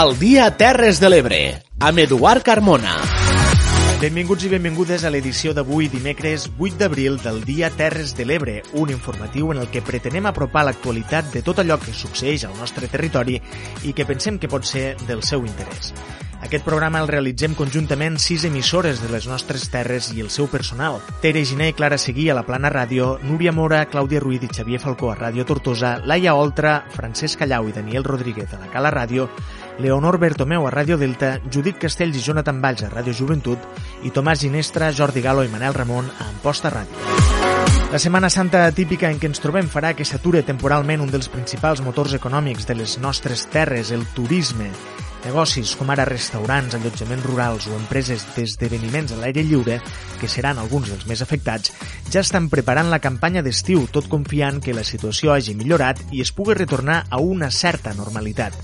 El dia Terres de l'Ebre, amb Eduard Carmona. Benvinguts i benvingudes a l'edició d'avui, dimecres 8 d'abril del dia Terres de l'Ebre, un informatiu en el que pretenem apropar l'actualitat de tot allò que succeeix al nostre territori i que pensem que pot ser del seu interès. Aquest programa el realitzem conjuntament sis emissores de les nostres terres i el seu personal. Tere Giné i Clara Seguí a la Plana Ràdio, Núria Mora, Clàudia Ruiz i Xavier Falcó a Ràdio Tortosa, Laia Oltra, Francesc Callau i Daniel Rodríguez a la Cala Ràdio, Leonor Bertomeu a Ràdio Delta, Judit Castells i Jonathan Valls a Ràdio Joventut i Tomàs Ginestra, Jordi Galo i Manel Ramon a Amposta Ràdio. La Setmana Santa típica en què ens trobem farà que s'ature temporalment un dels principals motors econòmics de les nostres terres, el turisme. Negocis com ara restaurants, allotjaments rurals o empreses d'esdeveniments a l'aire lliure, que seran alguns dels més afectats, ja estan preparant la campanya d'estiu, tot confiant que la situació hagi millorat i es pugui retornar a una certa normalitat.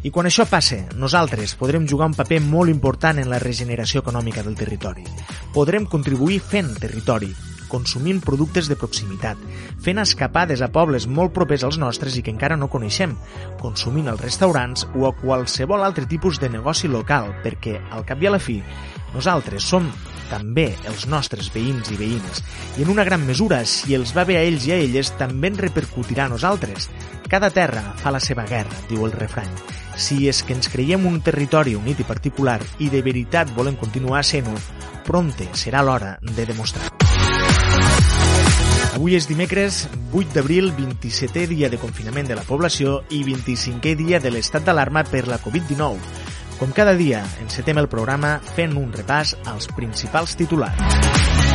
I quan això passe, nosaltres podrem jugar un paper molt important en la regeneració econòmica del territori. Podrem contribuir fent territori, consumint productes de proximitat, fent escapades a pobles molt propers als nostres i que encara no coneixem, consumint als restaurants o a qualsevol altre tipus de negoci local, perquè, al cap i a la fi, nosaltres som també els nostres veïns i veïnes, i en una gran mesura, si els va bé a ells i a elles, també ens repercutirà a nosaltres. Cada terra fa la seva guerra, diu el refrany. Si és que ens creiem un territori unit i particular i de veritat volem continuar sent-ho, prompte serà l'hora de demostrar-ho. Avui és dimecres 8 d'abril, 27è dia de confinament de la població i 25è dia de l'estat d'alarma per la Covid-19. Com cada dia, encetem el programa fent un repàs als principals titulars.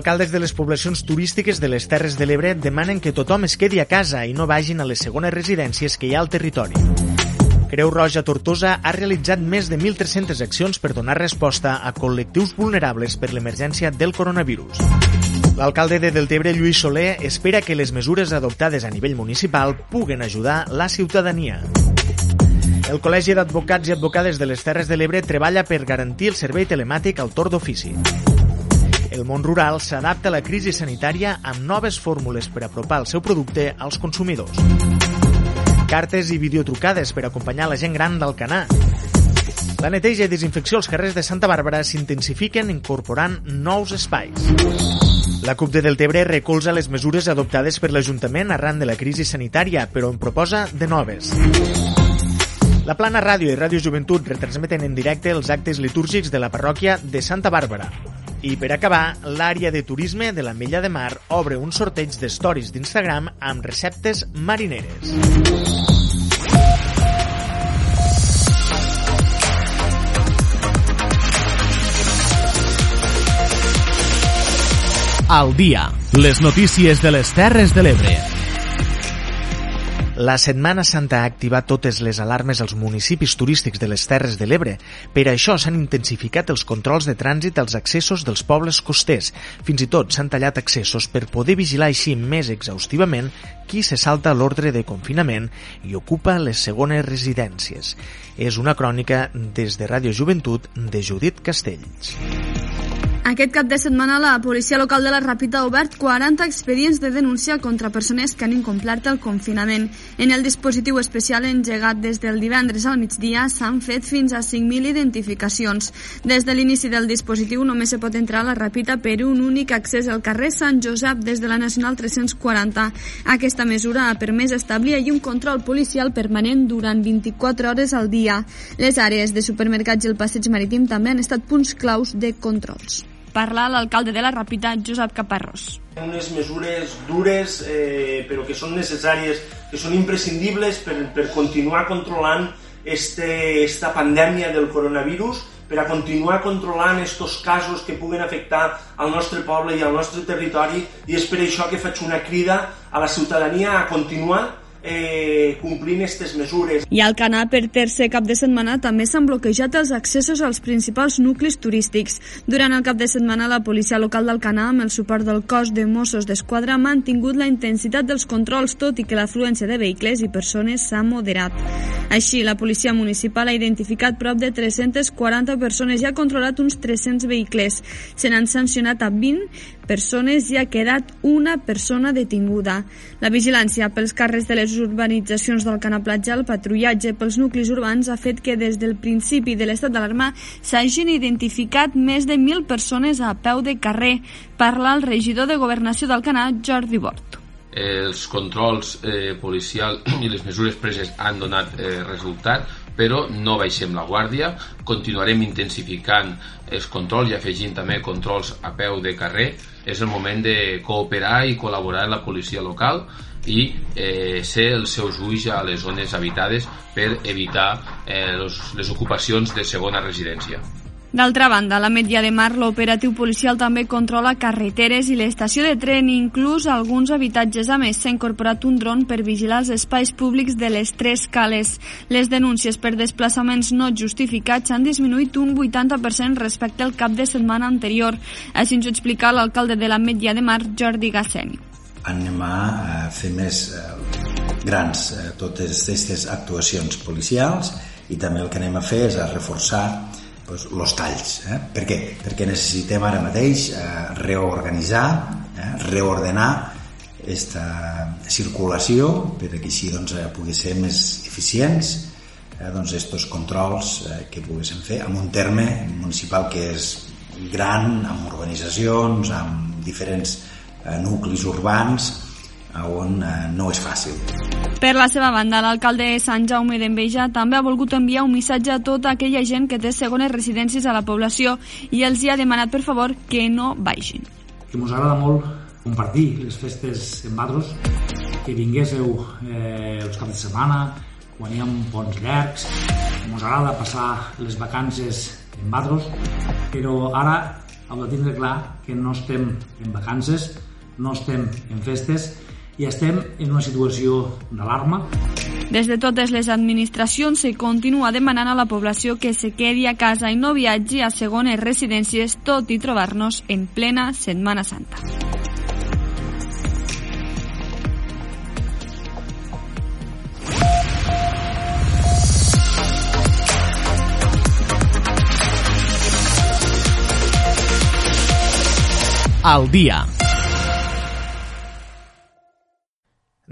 Alcaldes de les poblacions turístiques de les Terres de l'Ebre demanen que tothom es quedi a casa i no vagin a les segones residències que hi ha al territori. Creu Roja Tortosa ha realitzat més de 1.300 accions per donar resposta a col·lectius vulnerables per l'emergència del coronavirus. L'alcalde de Deltebre, Lluís Soler, espera que les mesures adoptades a nivell municipal puguen ajudar la ciutadania. El Col·legi d'Advocats i Advocades de les Terres de l'Ebre treballa per garantir el servei telemàtic al torn d'ofici. El món rural s'adapta a la crisi sanitària amb noves fórmules per apropar el seu producte als consumidors. Cartes i videotrucades per acompanyar la gent gran d'Alcanar. La neteja i desinfecció als carrers de Santa Bàrbara s'intensifiquen incorporant nous espais. La CUP de Deltebre recolza les mesures adoptades per l'Ajuntament arran de la crisi sanitària, però en proposa de noves. La Plana Ràdio i Ràdio Joventut retransmeten en directe els actes litúrgics de la parròquia de Santa Bàrbara. I per acabar, l'àrea de turisme de la Mella de Mar obre un sorteig d'stories d'Instagram amb receptes marineres. Al dia, les notícies de les Terres de l'Ebre. La Setmana Santa ha activat totes les alarmes als municipis turístics de les Terres de l'Ebre. Per això s'han intensificat els controls de trànsit als accessos dels pobles costers. Fins i tot s'han tallat accessos per poder vigilar així més exhaustivament qui se salta l'ordre de confinament i ocupa les segones residències. És una crònica des de Ràdio Joventut de Judit Castells. Aquest cap de setmana la policia local de la Ràpita ha obert 40 expedients de denúncia contra persones que han incomplert el confinament. En el dispositiu especial engegat des del divendres al migdia s'han fet fins a 5.000 identificacions. Des de l'inici del dispositiu només se pot entrar a la Ràpita per un únic accés al carrer Sant Josep des de la Nacional 340. Aquesta mesura ha permès establir ahir un control policial permanent durant 24 hores al dia. Les àrees de supermercats i el passeig marítim també han estat punts claus de controls parlar l'alcalde de la Ràpita, Josep Caparrós. Unes mesures dures, eh, però que són necessàries, que són imprescindibles per, per continuar controlant este, esta pandèmia del coronavirus, per a continuar controlant estos casos que puguen afectar al nostre poble i al nostre territori i és per això que faig una crida a la ciutadania a continuar eh, complint aquestes mesures. I al Canà, per tercer cap de setmana, també s'han bloquejat els accessos als principals nuclis turístics. Durant el cap de setmana, la policia local del Canà, amb el suport del cos de Mossos d'Esquadra, ha mantingut la intensitat dels controls, tot i que l'afluència de vehicles i persones s'ha moderat. Així, la policia municipal ha identificat prop de 340 persones i ha controlat uns 300 vehicles. Se n'han sancionat a 20 persones i ha quedat una persona detinguda. La vigilància pels carrers de les urbanitzacions del Canà Platja, el patrullatge pels nuclis urbans ha fet que des del principi de l'estat d'alarma s'hagin identificat més de 1.000 persones a peu de carrer. Parla el regidor de Governació del Canà, Jordi Bort. Els controls eh, policials i les mesures preses han donat eh, resultat, però no baixem la guàrdia, continuarem intensificant els controls i afegint també controls a peu de carrer. És el moment de cooperar i col·laborar amb la policia local i eh, ser els seus ulls a les zones habitades per evitar eh, les ocupacions de segona residència. D'altra banda, la Metlla de Mar, l'operatiu policial també controla carreteres i l'estació de tren, inclús alguns habitatges. A més, s'ha incorporat un dron per vigilar els espais públics de les tres cales. Les denúncies per desplaçaments no justificats han disminuït un 80% respecte al cap de setmana anterior. Així ens ho explica l'alcalde de la Metlla de Mar, Jordi Gasseni. Anem a fer més eh, grans eh, totes aquestes actuacions policials i també el que anem a fer és a reforçar pues, los talls. Eh? Per què? Perquè necessitem ara mateix eh, reorganitzar, eh, reordenar aquesta circulació per que així doncs, eh, pugui ser més eficients eh, doncs, estos controls eh, que poguéssim fer en un terme municipal que és gran, amb urbanitzacions, amb diferents eh, nuclis urbans, on eh, no és fàcil. Per la seva banda, l'alcalde de Sant Jaume d'Enveja també ha volgut enviar un missatge a tota aquella gent que té segones residències a la població i els hi ha demanat, per favor, que no baixin. Que ens agrada molt compartir les festes en Badros, que vinguéssiu eh, els caps de setmana, quan hi ha ponts llargs, ens agrada passar les vacances en Badros, però ara heu de tindre clar que no estem en vacances, no estem en festes, i estem en una situació d'alarma. Des de totes les administracions se continua demanant a la població que se quedi a casa i no viatgi a segones residències, tot i trobar-nos en plena Setmana Santa. Al dia.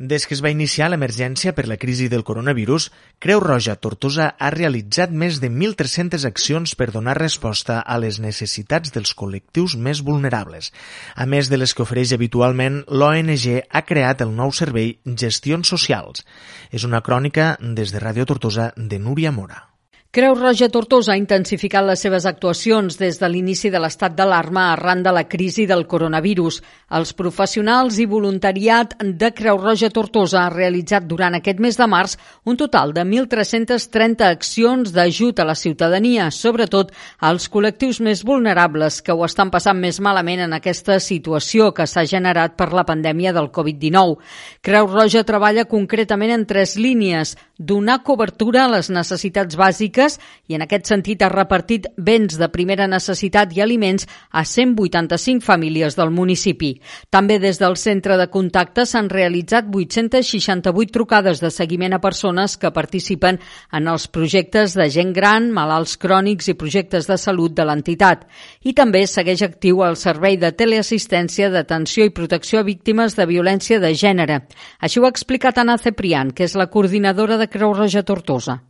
Des que es va iniciar l'emergència per la crisi del coronavirus, Creu Roja Tortosa ha realitzat més de 1.300 accions per donar resposta a les necessitats dels col·lectius més vulnerables. A més de les que ofereix habitualment, l'ONG ha creat el nou servei Gestions Socials. És una crònica des de Ràdio Tortosa de Núria Mora. Creu Roja Tortosa ha intensificat les seves actuacions des de l'inici de l'estat d'alarma arran de la crisi del coronavirus. Els professionals i voluntariat de Creu Roja Tortosa ha realitzat durant aquest mes de març un total de 1.330 accions d'ajut a la ciutadania, sobretot als col·lectius més vulnerables que ho estan passant més malament en aquesta situació que s'ha generat per la pandèmia del Covid-19. Creu Roja treballa concretament en tres línies, donar cobertura a les necessitats bàsiques bàsiques i en aquest sentit ha repartit béns de primera necessitat i aliments a 185 famílies del municipi. També des del centre de contacte s'han realitzat 868 trucades de seguiment a persones que participen en els projectes de gent gran, malalts crònics i projectes de salut de l'entitat. I també segueix actiu el servei de teleassistència d'atenció i protecció a víctimes de violència de gènere. Així ho ha explicat Anna Ceprián, que és la coordinadora de Creu Roja Tortosa.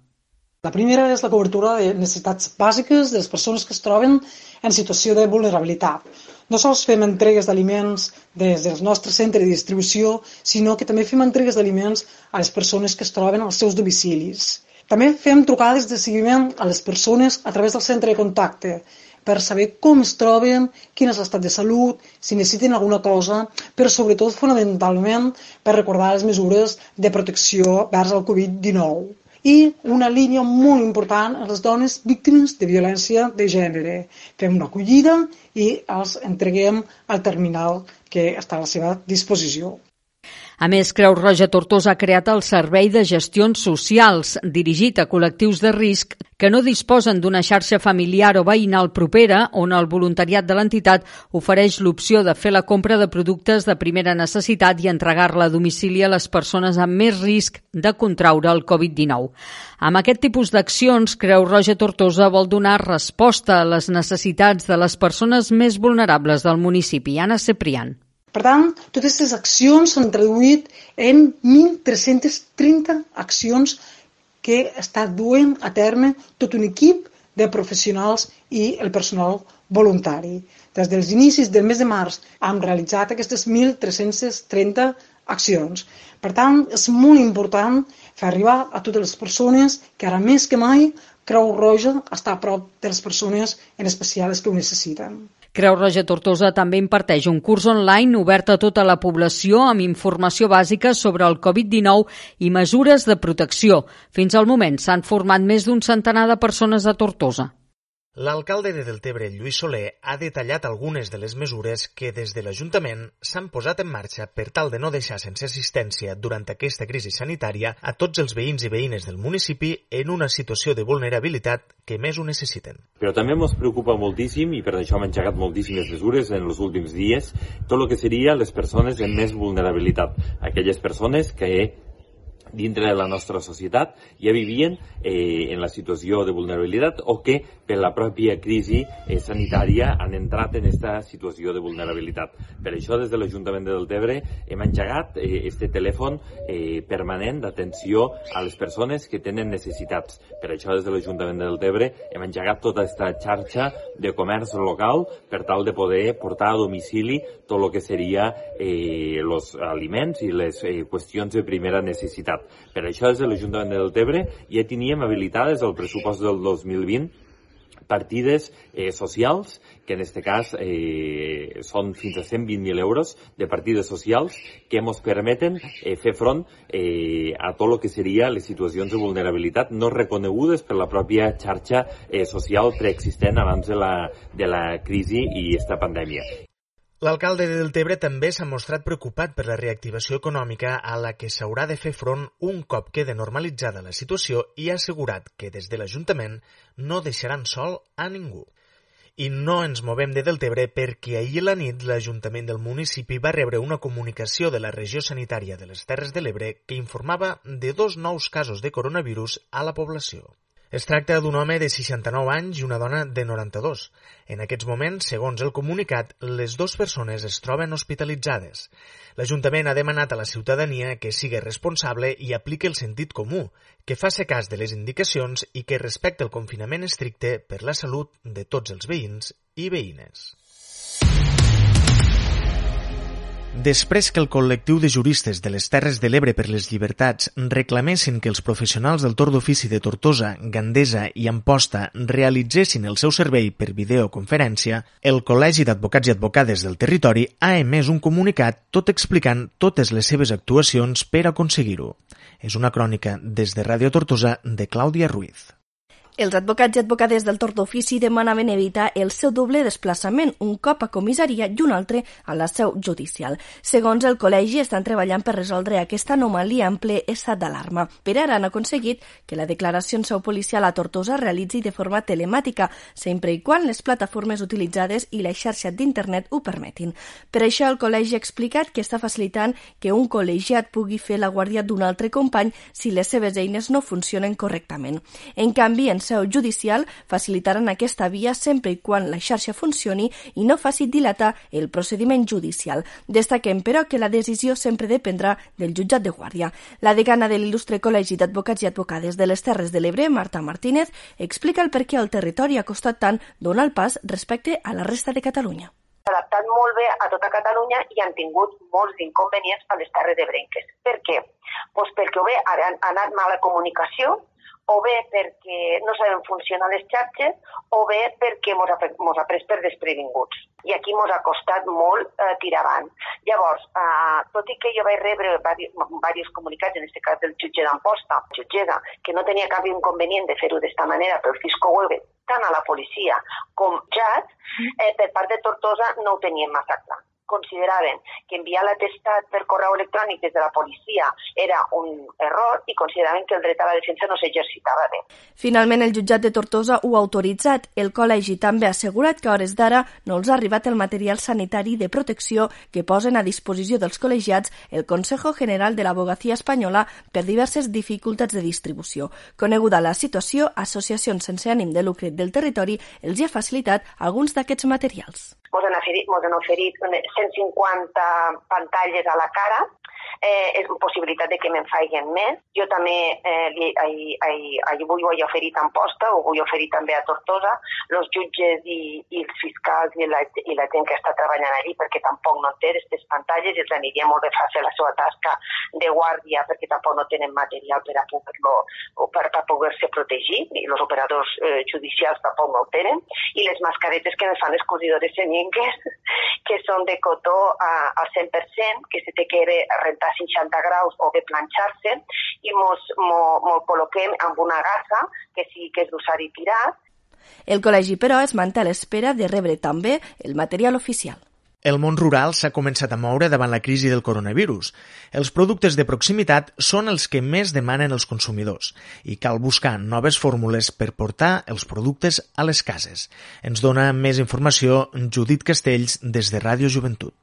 La primera és la cobertura de necessitats bàsiques de les persones que es troben en situació de vulnerabilitat. No sols fem entregues d'aliments des del nostre centre de distribució, sinó que també fem entregues d'aliments a les persones que es troben als seus domicilis. També fem trucades de seguiment a les persones a través del centre de contacte per saber com es troben, quin és l'estat de salut, si necessiten alguna cosa, però sobretot fonamentalment per recordar les mesures de protecció vers el Covid-19 i una línia molt important a les dones víctimes de violència de gènere. Fem una acollida i els entreguem al terminal que està a la seva disposició. A més, Creu Roja Tortosa ha creat el Servei de Gestions Socials, dirigit a col·lectius de risc que no disposen d'una xarxa familiar o veïnal propera, on el voluntariat de l'entitat ofereix l'opció de fer la compra de productes de primera necessitat i entregar-la a domicili a les persones amb més risc de contraure el Covid-19. Amb aquest tipus d'accions, Creu Roja Tortosa vol donar resposta a les necessitats de les persones més vulnerables del municipi. Anna Ceprián. Per tant, totes aquestes accions s'han traduït en 1.330 accions que està duent a terme tot un equip de professionals i el personal voluntari. Des dels inicis del mes de març hem realitzat aquestes 1.330 accions. Per tant, és molt important fer arribar a totes les persones que ara més que mai Creu Roja està a prop de les persones, en especial les que ho necessiten. Creu Roja Tortosa també imparteix un curs online obert a tota la població amb informació bàsica sobre el Covid-19 i mesures de protecció. Fins al moment s'han format més d'un centenar de persones a Tortosa. L'alcalde de Deltebre, Lluís Soler, ha detallat algunes de les mesures que des de l'Ajuntament s'han posat en marxa per tal de no deixar sense assistència durant aquesta crisi sanitària a tots els veïns i veïnes del municipi en una situació de vulnerabilitat que més ho necessiten. Però també ens preocupa moltíssim, i per això hem engegat moltíssimes mesures en els últims dies, tot el que seria les persones amb més vulnerabilitat. Aquelles persones que dintre de la nostra societat ja vivien eh, en la situació de vulnerabilitat o que per la pròpia crisi eh, sanitària han entrat en aquesta situació de vulnerabilitat. Per això des de l'Ajuntament de Deltebre hem engegat eh, este telèfon eh, permanent d'atenció a les persones que tenen necessitats. Per això des de l'Ajuntament de Deltebre hem engegat tota aquesta xarxa de comerç local per tal de poder portar a domicili tot el que seria eh, els aliments i les eh, qüestions de primera necessitat. Per això, des de l'Ajuntament de Deltebre ja teníem habilitades el pressupost del 2020 partides eh, socials, que en aquest cas eh, són fins a 120.000 euros de partides socials que ens permeten eh, fer front eh, a tot el que seria les situacions de vulnerabilitat no reconegudes per la pròpia xarxa eh, social preexistent abans de la, de la crisi i esta pandèmia. L'alcalde de Deltebre també s'ha mostrat preocupat per la reactivació econòmica a la que s'haurà de fer front un cop quede normalitzada la situació i ha assegurat que des de l'Ajuntament no deixaran sol a ningú. I no ens movem de Deltebre perquè ahir la nit l'Ajuntament del municipi va rebre una comunicació de la regió sanitària de les Terres de l'Ebre que informava de dos nous casos de coronavirus a la població. Es tracta d'un home de 69 anys i una dona de 92. En aquests moments, segons el comunicat, les dues persones es troben hospitalitzades. L'Ajuntament ha demanat a la ciutadania que sigui responsable i apliqui el sentit comú, que faci cas de les indicacions i que respecte el confinament estricte per la salut de tots els veïns i veïnes. Després que el col·lectiu de juristes de les Terres de l'Ebre per les Llibertats reclamessin que els professionals del torn d'ofici de Tortosa, Gandesa i Amposta realitzessin el seu servei per videoconferència, el Col·legi d'Advocats i Advocades del Territori ha emès un comunicat tot explicant totes les seves actuacions per aconseguir-ho. És una crònica des de Ràdio Tortosa de Clàudia Ruiz. Els advocats i advocades del torn d'ofici demanaven evitar el seu doble desplaçament, un cop a comissaria i un altre a la seu judicial. Segons el col·legi, estan treballant per resoldre aquesta anomalia en ple estat d'alarma. Per ara han aconseguit que la declaració en seu policial a Tortosa realitzi de forma telemàtica, sempre i quan les plataformes utilitzades i la xarxa d'internet ho permetin. Per això el col·legi ha explicat que està facilitant que un col·legiat pugui fer la guàrdia d'un altre company si les seves eines no funcionen correctament. En canvi, en seu judicial facilitaran aquesta via sempre i quan la xarxa funcioni i no faci dilatar el procediment judicial. Destaquem, però, que la decisió sempre dependrà del jutjat de guàrdia. La decana de l'il·lustre Col·legi d'Advocats i Advocades de les Terres de l'Ebre, Marta Martínez, explica el per què el territori ha costat tant donar el pas respecte a la resta de Catalunya adaptat molt bé a tota Catalunya i han tingut molts inconvenients a les Terres de Brenques. Per què? Pues perquè bé ha anat mala comunicació, o bé perquè no saben funcionar les xarxes o bé perquè mos ha, mos ha pres per desprevinguts. I aquí mos ha costat molt eh, tirar avant. Llavors, eh, tot i que jo vaig rebre diversos comunicats, en aquest cas del jutge d'Amposta, que no tenia cap inconvenient de fer-ho d'esta manera pel fisco web, tant a la policia com JAT, eh, per part de Tortosa no ho tenien massa clar. Consideraven que enviar l'atestat per correu electrònic des de la policia era un error i consideraven que el dret a la defensa no s'exercitava bé. Finalment, el jutjat de Tortosa ho ha autoritzat. El col·legi també ha assegurat que a hores d'ara no els ha arribat el material sanitari de protecció que posen a disposició dels col·legiats el Consejo General de l'Abogacia Espanyola per diverses dificultats de distribució. Coneguda la situació, associacions sense ànim de lucre del territori els hi ha facilitat alguns d'aquests materials mos han oferit, mos han oferit 150 pantalles a la cara, eh, possibilitat de que me'n faiguen més. Jo també eh, li, ahir, ahir, ahir ho he oferit a Amposta, ho vull oferir també a Tortosa, els jutges i, i els fiscals i la, i la gent que està treballant allí, perquè tampoc no té aquestes pantalles i els aniria molt de fàcil la seva tasca de guàrdia, perquè tampoc no tenen material per a poder-lo per, per poder-se protegir, i els operadors eh, judicials tampoc no ho tenen, i les mascaretes que fan les cosidores seninques, que són de cotó a, al 100%, que se té que rentar a 60 graus o bé planxar-se i mos, mo, mo col·loquem amb una gasa que sí que és d'usar-hi tirat. El col·legi, però, es manté a l'espera de rebre també el material oficial. El món rural s'ha començat a moure davant la crisi del coronavirus. Els productes de proximitat són els que més demanen els consumidors i cal buscar noves fórmules per portar els productes a les cases. Ens dona més informació Judit Castells des de Ràdio Joventut.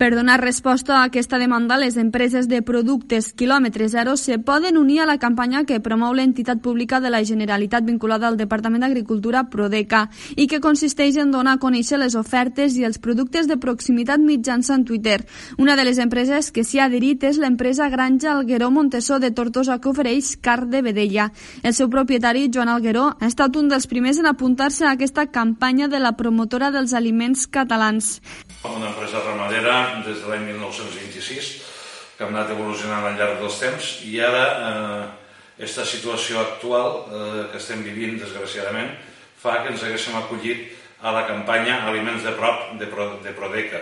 Per donar resposta a aquesta demanda, les empreses de productes quilòmetre zero se poden unir a la campanya que promou l'entitat pública de la Generalitat vinculada al Departament d'Agricultura Prodeca i que consisteix en donar a conèixer les ofertes i els productes de proximitat mitjançant Twitter. Una de les empreses que s'hi ha adherit és l'empresa Granja Algueró Montesó de Tortosa que ofereix car de vedella. El seu propietari, Joan Algueró, ha estat un dels primers en apuntar-se a aquesta campanya de la promotora dels aliments catalans. Una empresa ramadera des de l'any 1926, que hem anat evolucionant al llarg dels temps, i ara eh, aquesta situació actual eh, que estem vivint, desgraciadament, fa que ens haguéssim acollit a la campanya Aliments de prop de, Pro, de Prodeca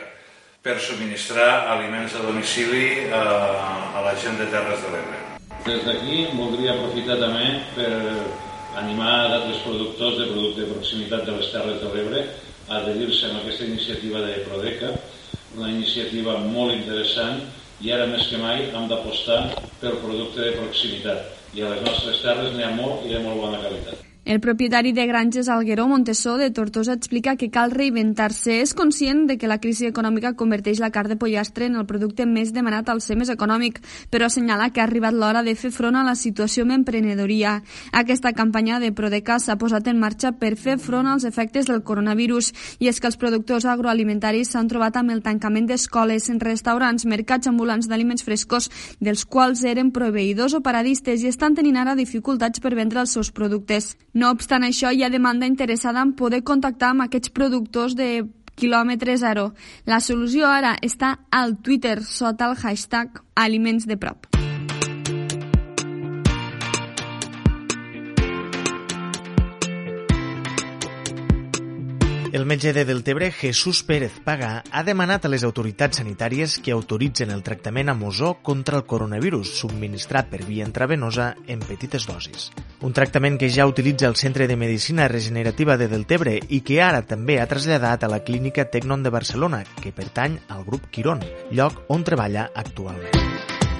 per subministrar aliments a domicili a, eh, a la gent de Terres de l'Ebre. Des d'aquí voldria aprofitar també per animar d'altres productors de producte de proximitat de les Terres de l'Ebre a adherir-se a aquesta iniciativa de Prodeca una iniciativa molt interessant i ara més que mai hem d'apostar pel producte de proximitat i a les nostres terres n'hi ha molt i de molt bona qualitat. El propietari de granges Algueró Montessó de Tortosa explica que cal reinventar-se. És conscient de que la crisi econòmica converteix la carn de pollastre en el producte més demanat al ser més econòmic, però assenyala que ha arribat l'hora de fer front a la situació amb emprenedoria. Aquesta campanya de Prodeca s'ha posat en marxa per fer front als efectes del coronavirus i és que els productors agroalimentaris s'han trobat amb el tancament d'escoles, restaurants, mercats ambulants d'aliments frescos, dels quals eren proveïdors o paradistes i estan tenint ara dificultats per vendre els seus productes. No obstant això, hi ha demanda interessada en poder contactar amb aquests productors de quilòmetre zero. La solució ara està al Twitter sota el hashtag Aliments de Prop. El metge de Deltebre, Jesús Pérez Paga, ha demanat a les autoritats sanitàries que autoritzen el tractament amb ozó contra el coronavirus, subministrat per via intravenosa en petites dosis. Un tractament que ja utilitza el Centre de Medicina Regenerativa de Deltebre i que ara també ha traslladat a la clínica Tecnon de Barcelona, que pertany al grup Quirón, lloc on treballa actualment.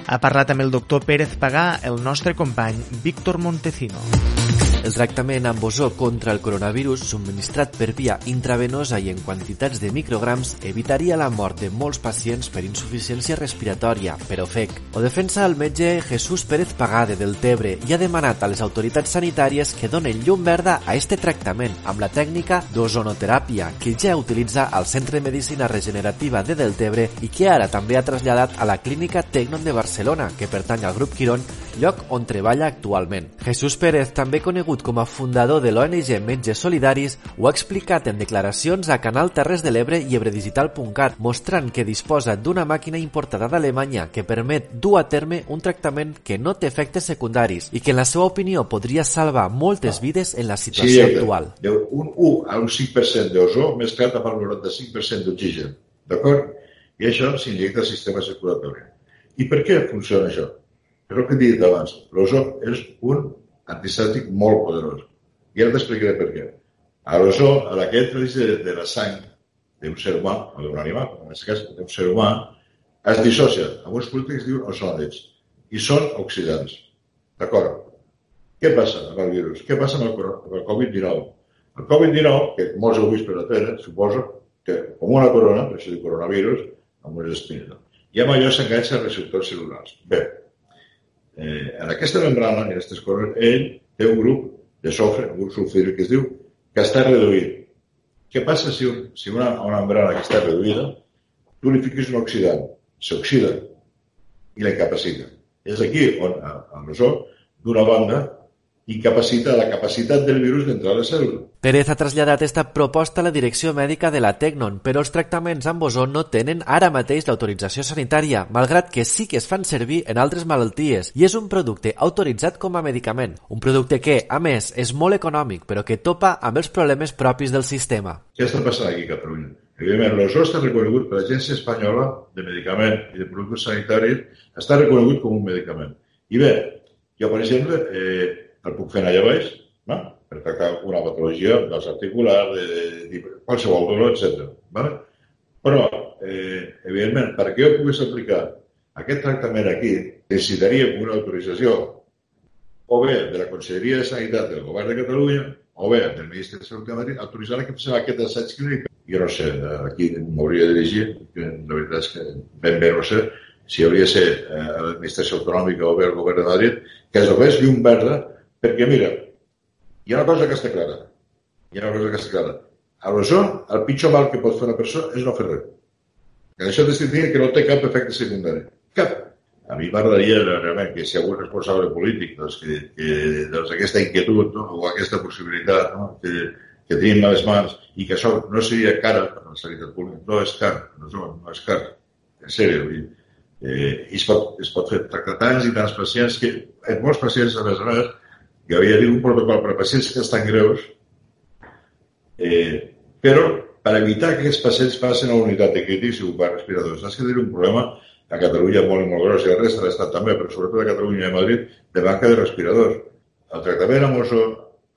Ha parlat amb el doctor Pérez Pagà el nostre company Víctor Montecino. El tractament amb ozó contra el coronavirus subministrat per via intravenosa i en quantitats de micrograms evitaria la mort de molts pacients per insuficiència respiratòria, per ofec. O defensa el metge Jesús Pérez Pagade del Tebre i ha demanat a les autoritats sanitàries que donen llum verda a este tractament amb la tècnica d'ozonoteràpia que ja utilitza al Centre de Medicina Regenerativa de Deltebre i que ara també ha traslladat a la clínica Tecnon de Barcelona, que pertany al grup Quirón, lloc on treballa actualment. Jesús Pérez, també conegut com a fundador de l'ONG Metges Solidaris, ho ha explicat en declaracions a Canal Terres de l'Ebre i ebredigital.cat, mostrant que disposa d'una màquina importada d'Alemanya que permet dur a terme un tractament que no té efectes secundaris i que, en la seva opinió, podria salvar moltes vides en la situació sí, actual. Un 1 a un 5% d'ozó mesclat amb el 95% d'oxigen, d'acord? I això s'injecta al sistema circulatori. I per què funciona això? És el que he dit abans. L'ozó és un antisèptic molt poderós. I ara t'explicaré per què. A l'ozó, a la que entra de, de la sang d'un ser humà, o d'un animal, en aquest cas d'un ser humà, es dissocia. Alguns polítics diuen ozònids i són oxidants. D'acord? Què passa amb el virus? Què passa amb el, el Covid-19? El Covid-19, que molts heu vist per la tele, suposo que com una corona, per això diu coronavirus, amb unes espines. I amb allò s'enganxa receptors cel·lulars. Bé, eh, en aquesta membrana, en aquestes coses, ell té un grup de sofre, un sulfíric que es diu, que està reduït. Què passa si, un, si una, una membrana que està reduïda, tu li fiques un oxidant, s'oxida i la incapacita. És aquí on, amb l'ozó, d'una banda, incapacita la capacitat del virus d'entrar a la cèl·lula. Pérez ha traslladat aquesta proposta a la direcció mèdica de la Tecnon, però els tractaments amb ozó no tenen ara mateix l'autorització sanitària, malgrat que sí que es fan servir en altres malalties, i és un producte autoritzat com a medicament. Un producte que, a més, és molt econòmic, però que topa amb els problemes propis del sistema. Què està passant aquí Catalunya? Evidentment, l'ozó està reconegut per l'Agència Espanyola de Medicament i de Productes Sanitaris, està reconegut com un medicament. I bé, jo, per exemple, eh, el puc fer allà baix, no? Per tractar una patologia dels articulars, de, de, de qualsevol dolor, etc. Vale? Però, eh, evidentment, perquè jo pogués aplicar aquest tractament aquí, necessitaria una autorització o bé de la Conselleria de Sanitat del Govern de Catalunya o bé del Ministeri de Salut de Madrid autoritzar que fes aquest assaig clínic. Jo no sé, aquí m'hauria de dirigir, que la veritat és que ben bé no sé, si hauria de ser eh, l'administració autonòmica o bé el govern de Madrid, que es donés llum verda perquè, mira, hi ha una cosa que està clara. Hi ha una cosa que està clara. A l'ozó, el pitjor mal que pot fer una persona és no fer res. Que això t'estic que no té cap efecte secundari. Cap. A mi m'agradaria realment que si algun responsable polític doncs, que, que doncs, aquesta inquietud no? o aquesta possibilitat no? que, que tenim a les mans i que això no seria cara per la sanitat pública, no és car, no, no és car, en sèrio. Eh, es, pot, es pot fer tractar tants i tants pacients que en molts pacients, a més a més, hi havia un protocol per a pacients que estan greus, eh, però per evitar que aquests pacients passin a la unitat de crítics i ocupar respiradors. Saps que tenim un problema a Catalunya molt i molt gros i a la resta de l'Estat també, però sobretot a Catalunya i a Madrid, de manca de respiradors. El tractament amb oso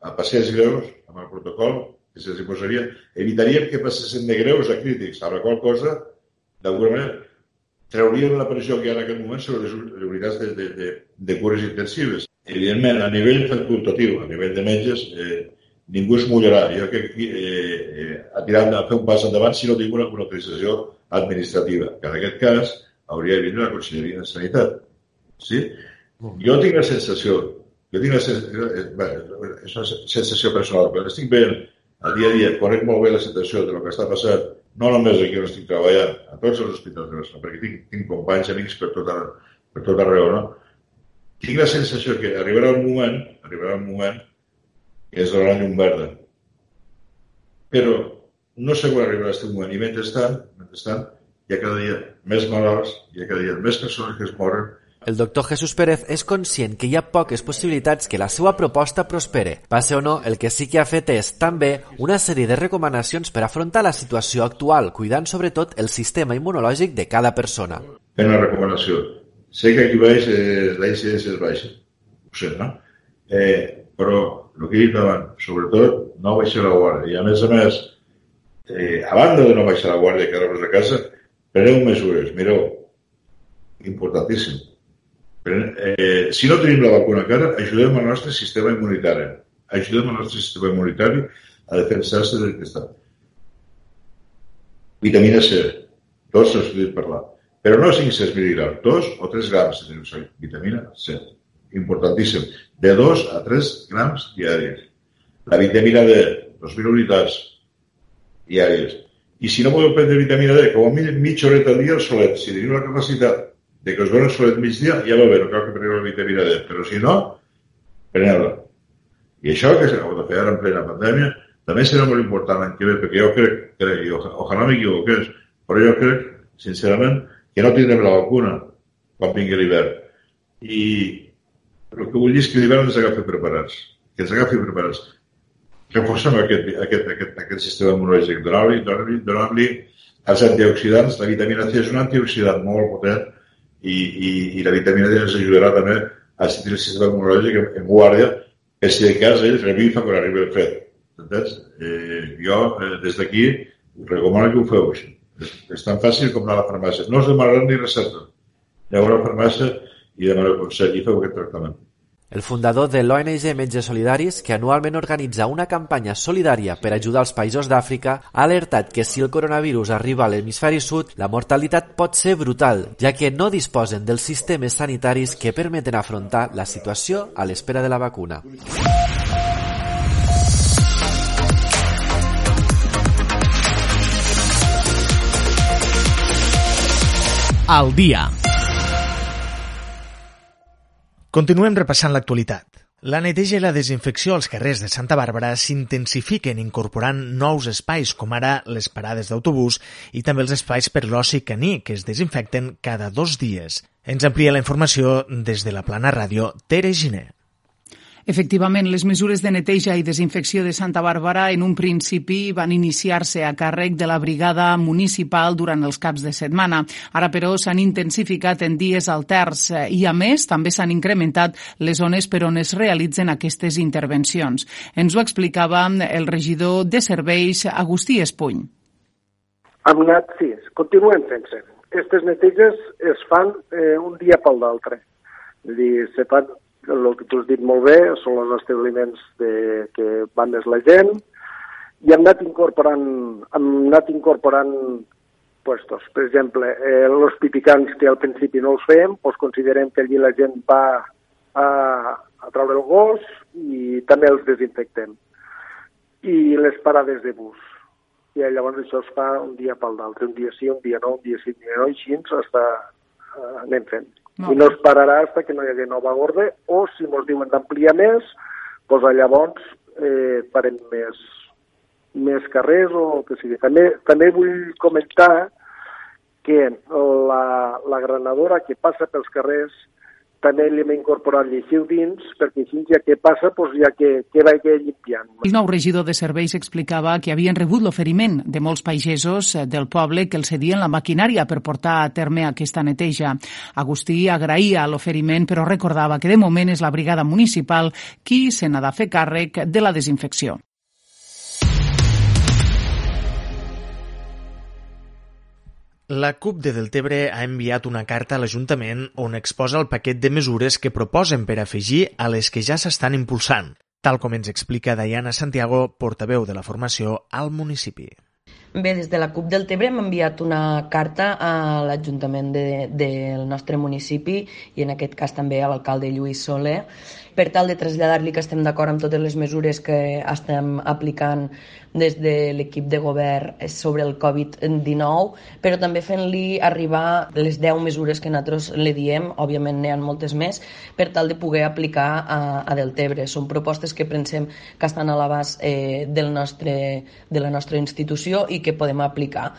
a pacients greus, amb el protocol que se'ls posaria, evitaríem que passessin de greus a crítics, amb la qual cosa, d'alguna manera, trauríem la pressió que hi ha en aquest moment sobre les unitats de, de, de, de cures intensives. Evidentment, a nivell facultatiu, a nivell de metges, eh, ningú es mullarà. Jo crec que eh, eh, a tirar a fer un pas endavant si no tinc una, una autorització administrativa, que en aquest cas hauria de vindre la Conselleria de Sanitat. Sí? Jo tinc la sensació, jo tinc la sensació, eh, bé, és una sensació personal, però estic veient al dia a dia, conec molt bé la situació de lo que està passant, no només aquí on estic treballant, a tots els hospitals de Barcelona, perquè tinc, tinc companys, amics per tot, per tot arreu, no? tinc la sensació que arribarà un moment, arribarà un moment que és la llum verda. Però no sé quan arribarà aquest moment. I mentrestant, mentrestant, hi ha cada dia més malalts, hi ha cada dia més persones que es moren, el doctor Jesús Pérez és conscient que hi ha poques possibilitats que la seva proposta prospere. Passe o no, el que sí que ha fet és, també, una sèrie de recomanacions per afrontar la situació actual, cuidant sobretot el sistema immunològic de cada persona. Fent una recomanació Sé que aquí baix eh, la incidència és baixa, ho sé, no? Eh, però el que he dit abans, sobretot, no baixar la guàrdia. I a més a més, eh, a banda de no baixar la guàrdia i quedar-vos a casa, preneu mesures. Mireu, importantíssim. Eh, si no tenim la vacuna encara, ajudem al nostre sistema immunitari. Ajudem al nostre sistema immunitari a defensar-se del que està. Vitamina C. Tots s'ha dit parlar. Però no 500 mil·ligrams, 2 o 3 grams de vitamina C. Importantíssim. De 2 a 3 grams diaris. La vitamina D, 2.000 unitats diàries. I si no podeu prendre vitamina D, com a mínim mitja horeta al dia al solet. Si teniu la capacitat de que us doni el migdia, ja no cal que preneu la vitamina D. Però si no, preneu-la. I això que s'ha de fer ara en plena pandèmia també serà molt important l'any que ve, perquè jo crec, crec i ojalà m'equivoqués, però jo crec, sincerament, que no tindrem la vacuna quan vingui l'hivern. I el que vull dir és que l'hivern ens agafi preparats, que ens agafi preparats. Reforcem aquest, aquest, aquest, aquest sistema immunològic, donar-li donar, donar els antioxidants. La vitamina C és un antioxidant molt potent i, i, i la vitamina D ens ajudarà també a sentir el sistema immunològic en, en guàrdia, que si de cas ell revifa quan arriba el fred. Entens? Eh, jo, eh, des d'aquí, recomano que ho feu així. És, és tan fàcil com anar a la farmàcia. No us demanaran ni recepta. Aneu a la farmàcia i demaneu consell i feu aquest tractament. El fundador de l'ONG Metges Solidaris, que anualment organitza una campanya solidària per ajudar els països d'Àfrica, ha alertat que si el coronavirus arriba a l'hemisferi sud, la mortalitat pot ser brutal, ja que no disposen dels sistemes sanitaris que permeten afrontar la situació a l'espera de la vacuna. Al dia. Continuem repassant l'actualitat. La neteja i la desinfecció als carrers de Santa Bàrbara s'intensifiquen incorporant nous espais, com ara les parades d'autobús i també els espais per l'oci caní, que es desinfecten cada dos dies. Ens amplia la informació des de la plana ràdio Tere Giner. Efectivament, les mesures de neteja i desinfecció de Santa Bàrbara en un principi van iniciar-se a càrrec de la brigada municipal durant els caps de setmana. Ara, però, s'han intensificat en dies alterns i, a més, també s'han incrementat les zones per on es realitzen aquestes intervencions. Ens ho explicava el regidor de serveis, Agustí Espuny. Hem anat, sí, continuem fent-se. Aquestes neteges es fan eh, un dia pel d'altre. Vull dir, se fan el que tu has dit molt bé, són els establiments de, que van més la gent, i hem anat incorporant, hem anat incorporant puestos. Per exemple, eh, els pipicants que al principi no els fèiem, doncs considerem que allí la gent va a, a treure el gos i també els desinfectem. I les parades de bus. I llavors això es fa un dia pel d'altre, un dia sí, un dia no, un dia sí, un dia no, i així està, eh, anem fent. No. I no es pararà fins que no hi hagi nova ordre, o si ens diuen d'ampliar més, doncs llavors eh, farem més, més carrers o el que sigui. També, també vull comentar que la, la granadora que passa pels carrers també li hem incorporat lleixiu dins, perquè així ja que passa, doncs ja que, que vagi limpiant. El nou regidor de serveis explicava que havien rebut l'oferiment de molts pagesos eh, del poble que els cedien la maquinària per portar a terme aquesta neteja. Agustí agraïa l'oferiment, però recordava que de moment és la brigada municipal qui se n'ha de fer càrrec de la desinfecció. La CUP de Deltebre ha enviat una carta a l'Ajuntament on exposa el paquet de mesures que proposen per afegir a les que ja s'estan impulsant, tal com ens explica Diana Santiago, portaveu de la formació al municipi. Bé, des de la CUP del Tebre hem enviat una carta a l'Ajuntament de, del nostre municipi i en aquest cas també a l'alcalde Lluís Soler per tal de traslladar-li que estem d'acord amb totes les mesures que estem aplicant des de l'equip de govern sobre el Covid-19, però també fent-li arribar les 10 mesures que nosaltres li diem, òbviament n'hi ha moltes més, per tal de poder aplicar a, a Deltebre. Són propostes que pensem que estan a l'abast eh, del nostre, de la nostra institució i que podem aplicar.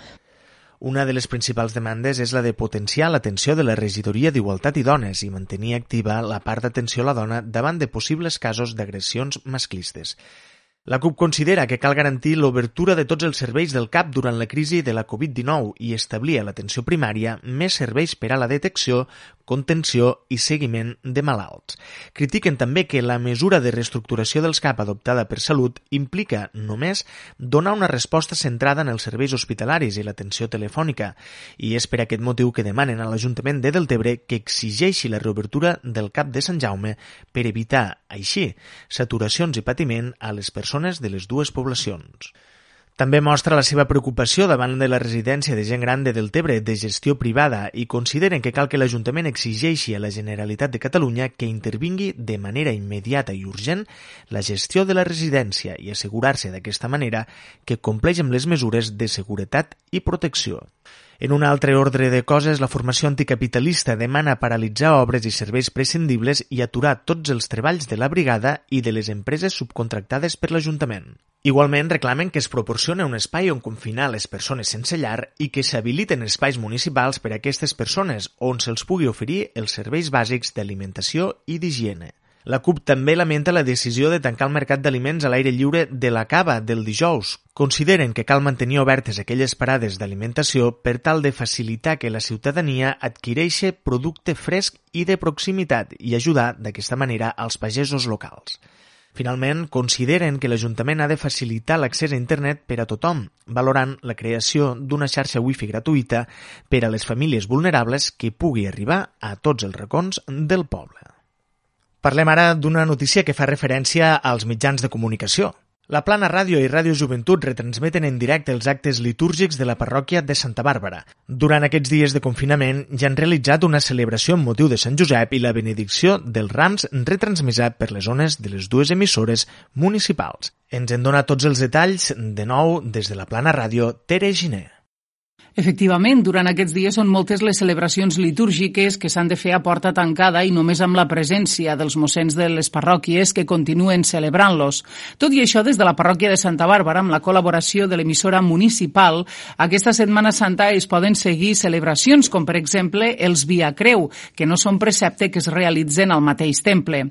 Una de les principals demandes és la de potenciar l'atenció de la regidoria d'Igualtat i Dones i mantenir activa la part d'atenció a la dona davant de possibles casos d'agressions masclistes. La CUP considera que cal garantir l'obertura de tots els serveis del CAP durant la crisi de la Covid-19 i establir a l'atenció primària més serveis per a la detecció, contenció i seguiment de malalts. Critiquen també que la mesura de reestructuració dels CAP adoptada per Salut implica només donar una resposta centrada en els serveis hospitalaris i l'atenció telefònica i és per aquest motiu que demanen a l'Ajuntament de Deltebre que exigeixi la reobertura del CAP de Sant Jaume per evitar, així, saturacions i patiment a les persones persones de les dues poblacions. També mostra la seva preocupació davant de la residència de gent gran de Deltebre de gestió privada i consideren que cal que l'Ajuntament exigeixi a la Generalitat de Catalunya que intervingui de manera immediata i urgent la gestió de la residència i assegurar-se d'aquesta manera que compleix amb les mesures de seguretat i protecció. En un altre ordre de coses, la formació anticapitalista demana paralitzar obres i serveis prescindibles i aturar tots els treballs de la brigada i de les empreses subcontractades per l'Ajuntament. Igualment reclamen que es proporcione un espai on confinar les persones sense llar i que s'habiliten espais municipals per a aquestes persones on se'ls pugui oferir els serveis bàsics d'alimentació i d'higiene. La CUP també lamenta la decisió de tancar el mercat d'aliments a l'aire lliure de la cava del dijous. Consideren que cal mantenir obertes aquelles parades d'alimentació per tal de facilitar que la ciutadania adquireixi producte fresc i de proximitat i ajudar d'aquesta manera als pagesos locals. Finalment, consideren que l'Ajuntament ha de facilitar l'accés a internet per a tothom, valorant la creació d'una xarxa wifi gratuïta per a les famílies vulnerables que pugui arribar a tots els racons del poble. Parlem ara d'una notícia que fa referència als mitjans de comunicació. La Plana Ràdio i Ràdio Joventut retransmeten en directe els actes litúrgics de la parròquia de Santa Bàrbara. Durant aquests dies de confinament ja han realitzat una celebració amb motiu de Sant Josep i la benedicció dels rams retransmisa per les zones de les dues emissores municipals. Ens en dona tots els detalls, de nou, des de la Plana Ràdio, Tere Giner. Efectivament, durant aquests dies són moltes les celebracions litúrgiques que s'han de fer a porta tancada i només amb la presència dels mossens de les parròquies que continuen celebrant-los. Tot i això, des de la parròquia de Santa Bàrbara, amb la col·laboració de l'emissora municipal, aquesta Setmana Santa es poden seguir celebracions, com per exemple els Via Creu, que no són precepte que es realitzen al mateix temple.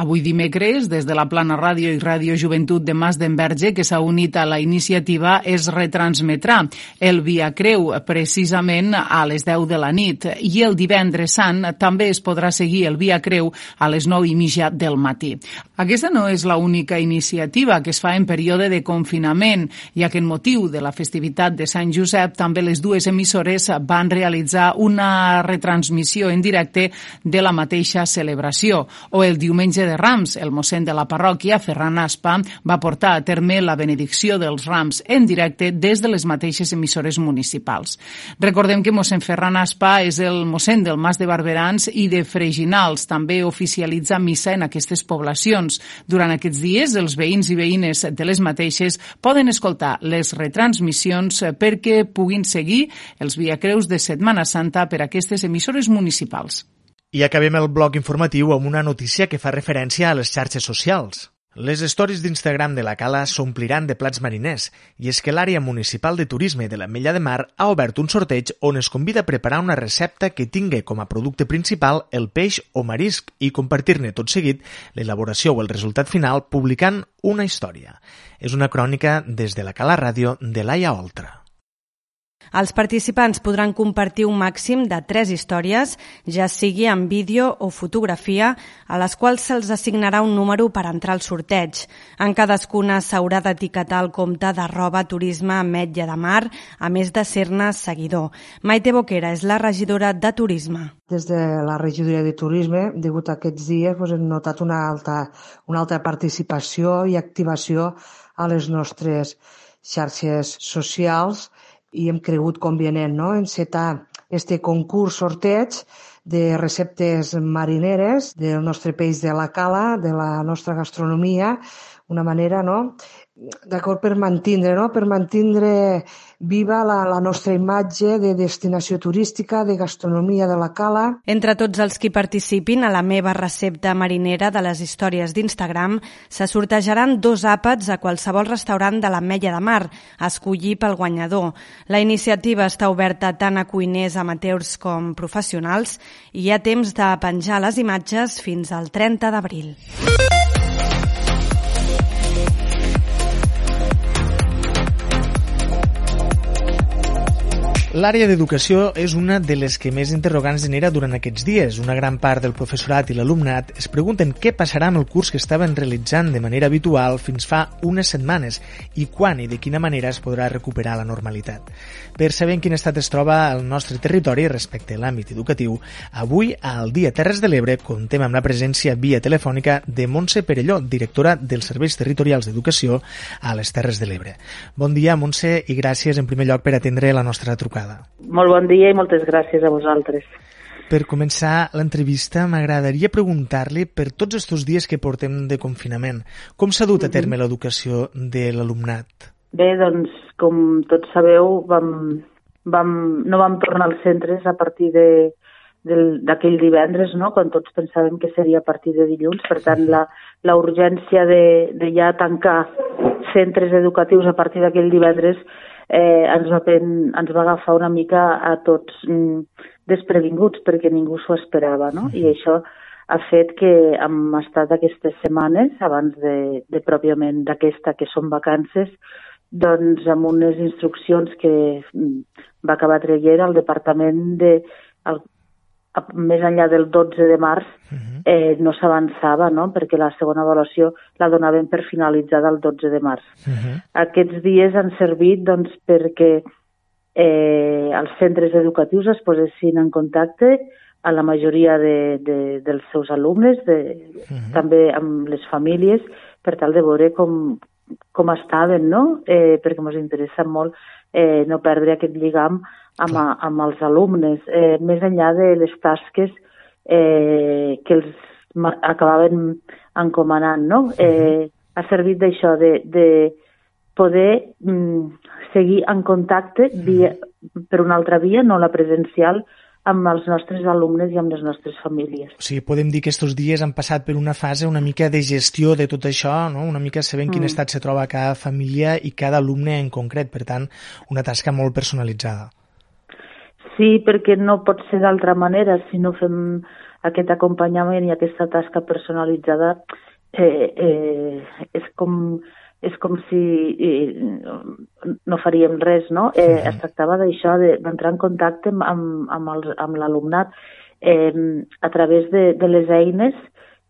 Avui dimecres, des de la Plana Ràdio i Ràdio Joventut de Mas d'Enverge, que s'ha unit a la iniciativa, es retransmetrà el Via Creu precisament a les 10 de la nit i el divendres sant també es podrà seguir el Via Creu a les 9 i mitja del matí. Aquesta no és l'única iniciativa que es fa en període de confinament, ja que en motiu de la festivitat de Sant Josep també les dues emissores van realitzar una retransmissió en directe de la mateixa celebració. O el diumenge de Rams, el mossèn de la parròquia, Ferran Aspa, va portar a terme la benedicció dels Rams en directe des de les mateixes emissores municipals locals. Recordem que mossèn Ferran Aspa és el mossèn del Mas de Barberans i de Freginals. També oficialitza missa en aquestes poblacions. Durant aquests dies, els veïns i veïnes de les mateixes poden escoltar les retransmissions perquè puguin seguir els viacreus de Setmana Santa per aquestes emissores municipals. I acabem el bloc informatiu amb una notícia que fa referència a les xarxes socials. Les stories d'Instagram de la Cala s'ompliran de plats mariners i és que l'àrea municipal de turisme de la Mella de Mar ha obert un sorteig on es convida a preparar una recepta que tingui com a producte principal el peix o marisc i compartir-ne tot seguit l'elaboració o el resultat final publicant una història. És una crònica des de la Cala Ràdio de Laia Oltra. Els participants podran compartir un màxim de tres històries, ja sigui en vídeo o fotografia, a les quals se'ls assignarà un número per entrar al sorteig. En cadascuna s'haurà d'etiquetar el compte d'arroba turisme Metlla de Mar, a més de ser-ne seguidor. Maite Boquera és la regidora de Turisme. Des de la regidoria de Turisme, degut a aquests dies, doncs hem notat una alta, una alta participació i activació a les nostres xarxes socials i hem cregut convenient no? encetar este concurs sorteig de receptes marineres del nostre peix de la cala, de la nostra gastronomia, una manera no? D'acord per mantindre, no? per mantindre viva la, la nostra imatge de destinació turística, de gastronomia de la cala. Entre tots els qui participin a la meva recepta marinera de les històries d'Instagram, se sortejaran dos àpats a qualsevol restaurant de la Mella de Mar, a escollir pel guanyador. La iniciativa està oberta tant a cuiners amateurs com professionals i hi ha temps de penjar les imatges fins al 30 d'abril. L'àrea d'educació és una de les que més interrogants genera durant aquests dies. Una gran part del professorat i l'alumnat es pregunten què passarà amb el curs que estaven realitzant de manera habitual fins fa unes setmanes i quan i de quina manera es podrà recuperar la normalitat. Per saber en quin estat es troba el nostre territori respecte a l'àmbit educatiu, avui al Dia Terres de l'Ebre contem amb la presència via telefònica de Montse Perelló, directora dels Serveis Territorials d'Educació a les Terres de l'Ebre. Bon dia, Montse, i gràcies en primer lloc per atendre la nostra trucada trucada. Molt bon dia i moltes gràcies a vosaltres. Per començar l'entrevista, m'agradaria preguntar-li per tots aquests dies que portem de confinament, com s'ha dut a terme mhm. l'educació de l'alumnat? Bé, doncs, com tots sabeu, vam, vam, no vam tornar als centres a partir de d'aquell divendres, no? quan tots pensàvem que seria a partir de dilluns. Per tant, la, la urgència de, de ja tancar centres educatius a partir d'aquell divendres eh, ens, va, ens va agafar una mica a tots mm, desprevinguts perquè ningú s'ho esperava, no? I això ha fet que hem estat aquestes setmanes, abans de, de pròpiament d'aquesta, que són vacances, doncs amb unes instruccions que mm, va acabar traient el Departament de, el més enllà del 12 de març eh, no s'avançava, no? perquè la segona avaluació la donaven per finalitzada el 12 de març. Uh -huh. Aquests dies han servit doncs, perquè eh, els centres educatius es posessin en contacte a la majoria de, de, dels seus alumnes, de, uh -huh. també amb les famílies, per tal de veure com, com estaven, no? Eh, perquè ens interessa molt eh, no perdre aquest lligam amb, a, amb els alumnes, eh, més enllà de les tasques eh, que els acabaven encomanant, no? Eh, ha servit d'això, de, de poder mm, seguir en contacte via, per una altra via, no la presencial, amb els nostres alumnes i amb les nostres famílies. O sigui, podem dir que aquests dies han passat per una fase una mica de gestió de tot això, no? una mica sabent mm. quin estat se troba cada família i cada alumne en concret, per tant, una tasca molt personalitzada. Sí, perquè no pot ser d'altra manera si no fem aquest acompanyament i aquesta tasca personalitzada eh, eh, és com és com si eh, no faríem res, no? Eh, es tractava d'això, d'entrar en contacte amb, amb, amb l'alumnat eh, a través de, de les eines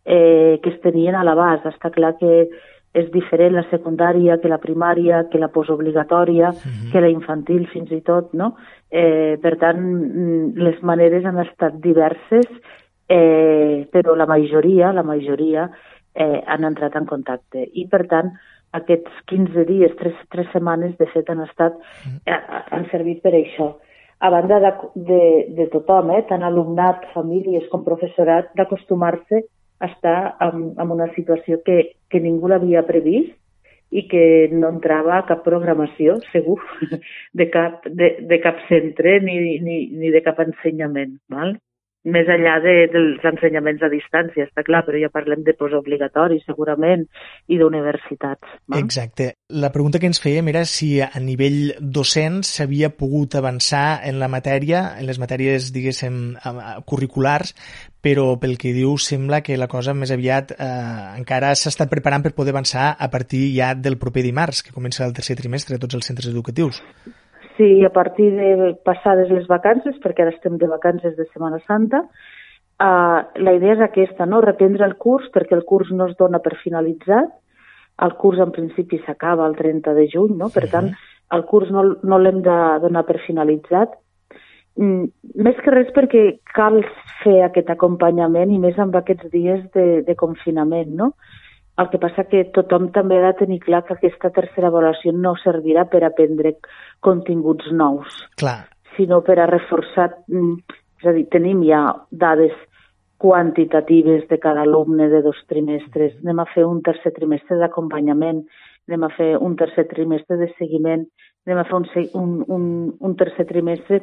eh, que es tenien a l'abast. Està clar que és diferent la secundària que la primària, que la postobligatòria, uh -huh. que la infantil fins i tot, no? Eh, per tant, mm, les maneres han estat diverses, eh, però la majoria, la majoria, eh, han entrat en contacte. I, per tant, aquests 15 dies, 3, 3 setmanes, de fet, han estat, eh, han servit per això. A banda de, de, de tothom, eh, tant alumnat, famílies com professorat, d'acostumar-se a estar en, en una situació que, que ningú l'havia previst i que no entrava a cap programació, segur, de cap, de, de cap centre ni, ni, ni de cap ensenyament. Val? Més enllà de, dels ensenyaments a distància, està clar, però ja parlem de postobligatori, segurament, i d'universitats. Exacte. La pregunta que ens fèiem era si a nivell docent s'havia pogut avançar en la matèria, en les matèries, diguéssim, curriculars, però pel que diu sembla que la cosa més aviat eh, encara estat preparant per poder avançar a partir ja del proper dimarts, que comença el tercer trimestre a tots els centres educatius. Sí, a partir de passades les vacances, perquè ara estem de vacances de Setmana Santa, uh, la idea és aquesta, no? reprendre el curs, perquè el curs no es dona per finalitzat, el curs en principi s'acaba el 30 de juny, no? per tant, el curs no, no l'hem de donar per finalitzat, mm, més que res perquè cal fer aquest acompanyament i més amb aquests dies de, de confinament, no? El que passa que tothom també ha de tenir clar que aquesta tercera avaluació no servirà per aprendre continguts nous, clar. sinó per a reforçar... Mm, és a dir, tenim ja dades quantitatives de cada alumne de dos trimestres. Anem a fer un tercer trimestre d'acompanyament, anem a fer un tercer trimestre de seguiment, anem a fer un, un, un, un tercer trimestre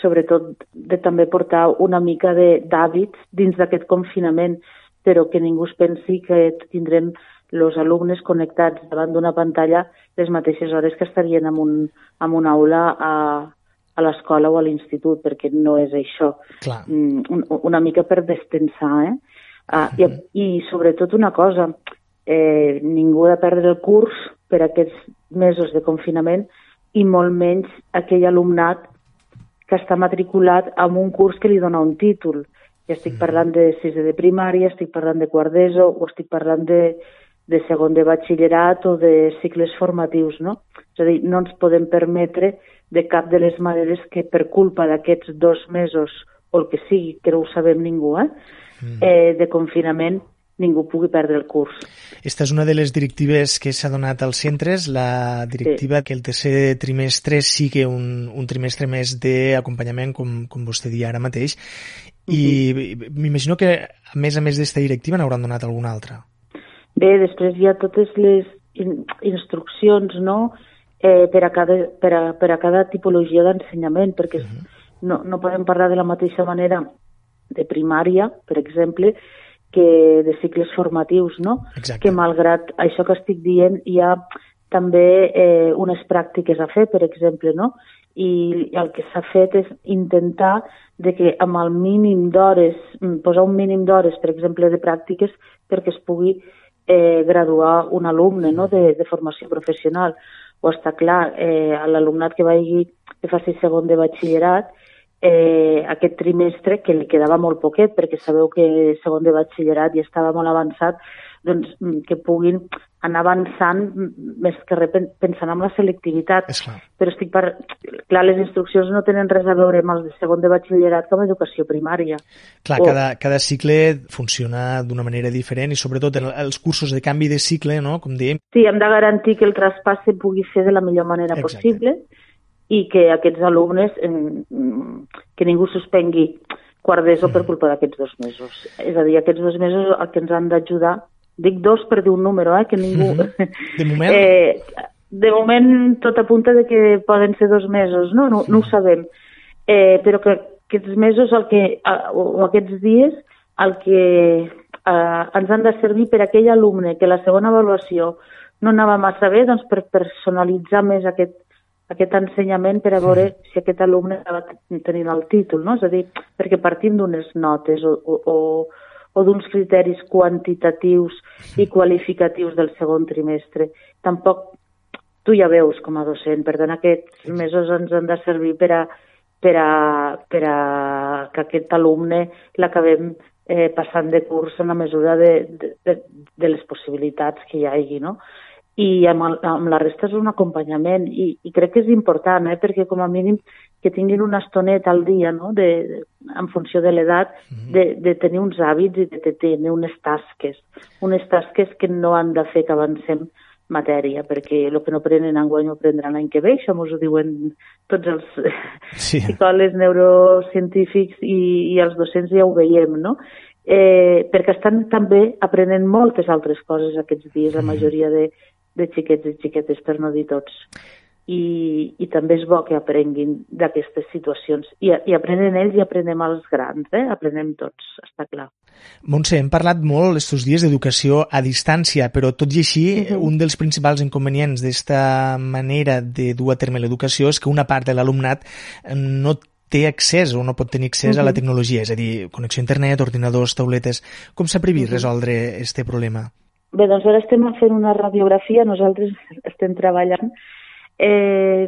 sobretot de també portar una mica d'hàbits dins d'aquest confinament però que ningú es pensi que tindrem els alumnes connectats davant d'una pantalla les mateixes hores que estarien en, un, en una aula a, a l'escola o a l'institut, perquè no és això. Clar. Mm, una mica per destensar, eh? Ah, uh -huh. i, I sobretot una cosa, eh, ningú ha de perdre el curs per aquests mesos de confinament i molt menys aquell alumnat que està matriculat en un curs que li dona un títol. Ja estic mm. parlant de sisè de primària, estic parlant de quart d'ESO o estic parlant de, de segon de batxillerat o de cicles formatius, no? És a dir, no ens podem permetre de cap de les maneres que per culpa d'aquests dos mesos o el que sigui, que no ho sabem ningú, eh, mm. eh de confinament, ningú pugui perdre el curs. Esta és una de les directives que s'ha donat als centres, la directiva sí. que el tercer trimestre sigui un, un trimestre més d'acompanyament, com, com vostè dia ara mateix, i m'imagino que, a més a més d'esta directiva, n'hauran donat alguna altra. Bé, després hi ha totes les in instruccions, no?, eh, per, a cada, per, a, per a cada tipologia d'ensenyament, perquè uh -huh. no, no podem parlar de la mateixa manera de primària, per exemple, que de cicles formatius, no? Exacte. Que malgrat això que estic dient, hi ha també eh, unes pràctiques a fer, per exemple, no? I el que s'ha fet és intentar de que amb el mínim d'hores, mm, posar un mínim d'hores, per exemple, de pràctiques, perquè es pugui eh, graduar un alumne no? de, de formació professional. O està clar, eh, l'alumnat que vagi que faci segon de batxillerat, eh, aquest trimestre, que li quedava molt poquet, perquè sabeu que segon de batxillerat i estava molt avançat, doncs, mm, que puguin anar avançant més que res pensant en la selectivitat. Però estic per... Clar, les instruccions no tenen res a veure amb els de segon de batxillerat com a educació primària. Clar, o... cada, cada cicle funciona d'una manera diferent i sobretot en els cursos de canvi de cicle, no?, com dèiem. Sí, hem de garantir que el traspàs se pugui fer de la millor manera Exacte. possible i que aquests alumnes, que ningú suspengui quart d'ESO per culpa d'aquests dos mesos. És a dir, aquests dos mesos el que ens han d'ajudar Dic dos per dir un número, eh, que ningú... Mm -hmm. De moment? eh, de moment tot apunta de que poden ser dos mesos, no? No, sí. no ho sabem. Eh, però que aquests mesos el que, o aquests dies el que eh, ens han de servir per aquell alumne que la segona avaluació no anava massa bé, doncs per personalitzar més aquest, aquest ensenyament per a veure sí. si aquest alumne va tenint el títol, no? És a dir, perquè partim d'unes notes o, o, o o d'uns criteris quantitatius i qualificatius del segon trimestre. Tampoc tu ja veus com a docent, per tant aquests mesos ens han de servir per a, per a, per a que aquest alumne l'acabem eh, passant de curs en la mesura de, de, de, de les possibilitats que hi hagi, no? I amb, el, amb la resta és un acompanyament i, i crec que és important, eh, perquè com a mínim que tinguin una estoneta al dia, no? de, de, en funció de l'edat, -hmm. de, de tenir uns hàbits i de, de tenir unes tasques, unes tasques que no han de fer que avancem matèria, perquè el que no prenen enguany ho prendran l'any que ve, això ens ho diuen tots els sí. psicòlegs, neurocientífics i, i els docents ja ho veiem, no? Eh, perquè estan també aprenent moltes altres coses aquests dies, la majoria de, de xiquets i xiquetes, per no dir tots. I, i també és bo que aprenguin d'aquestes situacions. I, I aprenen ells i aprenem els grans, eh? aprenem tots, està clar. Montse, hem parlat molt estos dies d'educació a distància, però tot i així, uh -huh. un dels principals inconvenients d'esta manera de dur a terme l'educació és que una part de l'alumnat no té accés o no pot tenir accés uh -huh. a la tecnologia, és a dir, connexió a internet, ordinadors, tauletes. Com s'ha previst uh -huh. resoldre este problema? Bé, doncs ara estem fent una radiografia, nosaltres estem treballant, eh,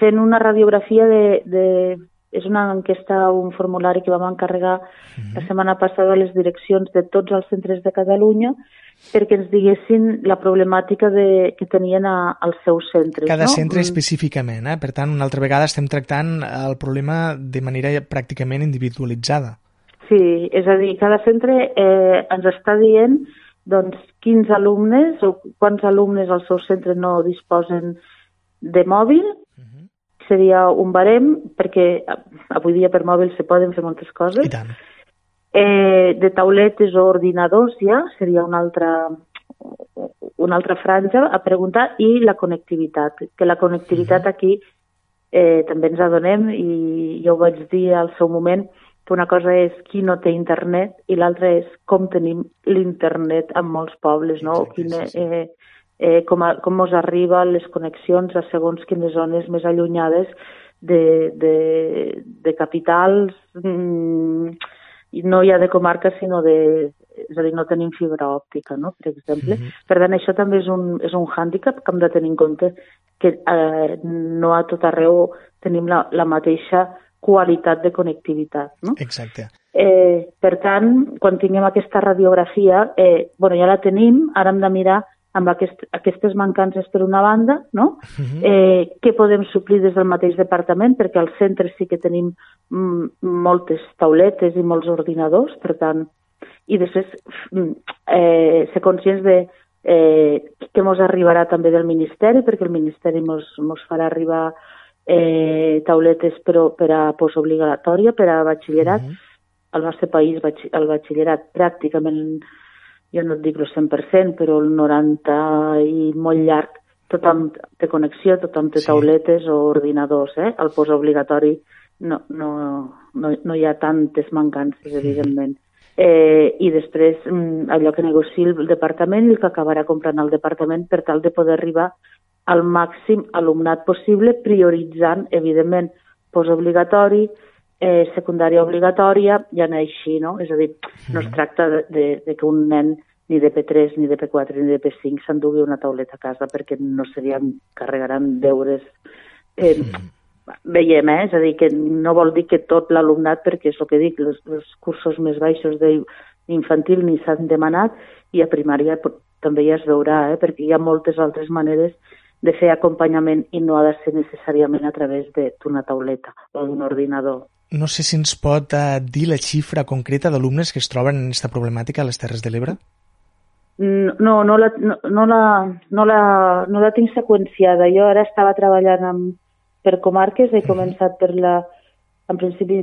fent una radiografia de, de... És una enquesta, un formulari que vam encarregar mm -hmm. la setmana passada a les direccions de tots els centres de Catalunya perquè ens diguessin la problemàtica de, que tenien a, als seus centres. Cada no? centre mm. específicament, eh? per tant, una altra vegada estem tractant el problema de manera pràcticament individualitzada. Sí, és a dir, cada centre eh, ens està dient doncs, quins alumnes o quants alumnes al seu centre no disposen de mòbil, uh -huh. seria un barem, perquè avui dia per mòbil se poden fer moltes coses. I tant. Eh, de tauletes o ordinadors ja seria una altra, una altra franja a preguntar i la connectivitat, que la connectivitat uh -huh. aquí eh, també ens adonem i jo ho vaig dir al seu moment, que una cosa és qui no té internet i l'altra és com tenim l'internet en molts pobles, no? Exacte, Quina, sí, sí. Eh, eh, com, a, com us arriba les connexions a segons quines zones més allunyades de, de, de capitals, mm, no ja de comarques, sinó de... És a dir, no tenim fibra òptica, no?, per exemple. Mm -hmm. Per tant, això també és un, és un hàndicap que hem de tenir en compte que eh, no a tot arreu tenim la, la mateixa qualitat de connectivitat. No? Exacte. Eh, per tant, quan tinguem aquesta radiografia, eh, bueno, ja la tenim, ara hem de mirar amb aquest, aquestes mancances per una banda, no? Uh mhm. -huh. eh, què podem suplir des del mateix departament, perquè al centre sí que tenim mm, moltes tauletes i molts ordinadors, per tant, i després mm, eh, ser conscients de eh, què ens arribarà també del Ministeri, perquè el Ministeri ens farà arribar eh, tauletes però per a postobligatòria, per a batxillerat. Uh -huh. Al nostre país el batxillerat pràcticament, jo no et dic el 100%, però el 90 i molt llarg, tothom té connexió, tothom té sí. tauletes o ordinadors. Eh? El postobligatori no, no, no, no hi ha tantes mancances, evidentment. Eh, I després mm, allò que negoci el departament i el que acabarà comprant el departament per tal de poder arribar al màxim alumnat possible, prioritzant, evidentment, postobligatori, eh, secundària obligatòria, i anar així, no? És a dir, no es tracta de, de, de que un nen ni de P3, ni de P4, ni de P5 s'endugui una tauleta a casa perquè no serien, carregaran deures eh, veiem, eh? és a dir, que no vol dir que tot l'alumnat, perquè és el que dic, els, els cursos més baixos d'infantil ni s'han demanat i a primària també ja es veurà, eh? perquè hi ha moltes altres maneres de fer acompanyament i no ha de ser necessàriament a través d'una tauleta o d'un ordinador. No sé si ens pot eh, dir la xifra concreta d'alumnes que es troben en aquesta problemàtica a les Terres de l'Ebre? No, no la, no, no, la, no, la, no la tinc seqüenciada. Jo ara estava treballant amb, per comarques, he començat per la, en principi,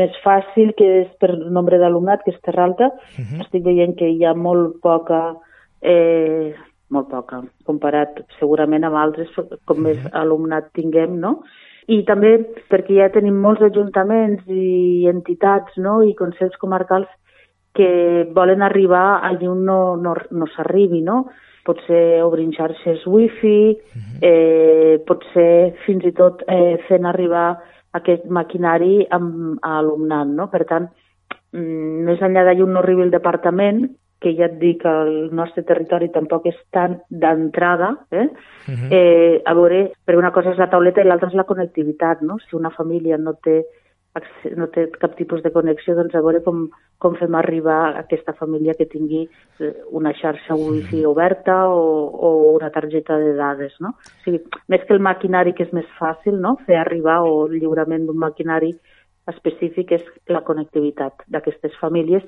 més fàcil, que és per nombre d'alumnat, que és Terra Alta. Uh -huh. Estic veient que hi ha molt poca, eh, molt poca, comparat segurament amb altres, com més alumnat tinguem, no? I també perquè ja tenim molts ajuntaments i entitats no? i consells comarcals que volen arribar allà on no, no, no s'arribi, no? potser obrint xarxes wifi, eh, potser fins i tot eh, fent arribar aquest maquinari amb, a alumnat. No? Per tant, mm, més enllà d'allà on no arribi el departament, que ja et dic que el nostre territori tampoc és tan d'entrada, eh? Uh -huh. eh, a veure, perquè una cosa és la tauleta i l'altra és la connectivitat, no? Si una família no té no té cap tipus de connexió, doncs a veure com, com fem arribar a aquesta família que tingui eh, una xarxa wifi oberta o, o una targeta de dades, no? O sigui, més que el maquinari, que és més fàcil, no?, fer arribar o el lliurament d'un maquinari específic és la connectivitat d'aquestes famílies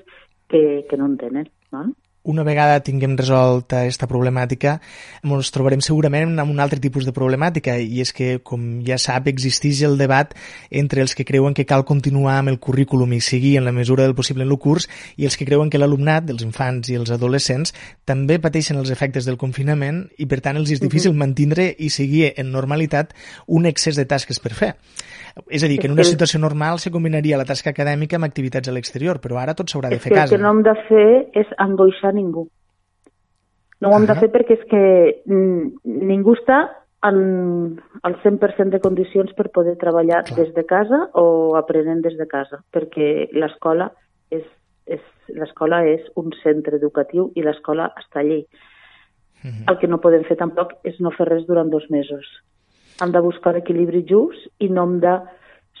que, que no en tenen, no? Una vegada tinguem resolta aquesta problemàtica, ens trobarem segurament amb un altre tipus de problemàtica, i és que, com ja sap, existeix el debat entre els que creuen que cal continuar amb el currículum i seguir en la mesura del possible en el curs, i els que creuen que l'alumnat, els infants i els adolescents, també pateixen els efectes del confinament i, per tant, els és difícil mantenir i seguir en normalitat un excés de tasques per fer. És a dir, que en una situació normal se combinaria la tasca acadèmica amb activitats a l'exterior, però ara tot s'haurà de fer a casa. El que no hem de fer és angoixar ningú. No ho hem de fer perquè és que ningú està en el 100% de condicions per poder treballar Clar. des de casa o aprenent des de casa, perquè l'escola és, és, l'escola és un centre educatiu i l'escola està allí. Uh -huh. El que no podem fer tampoc és no fer res durant dos mesos hem de buscar l'equilibri just i no hem de...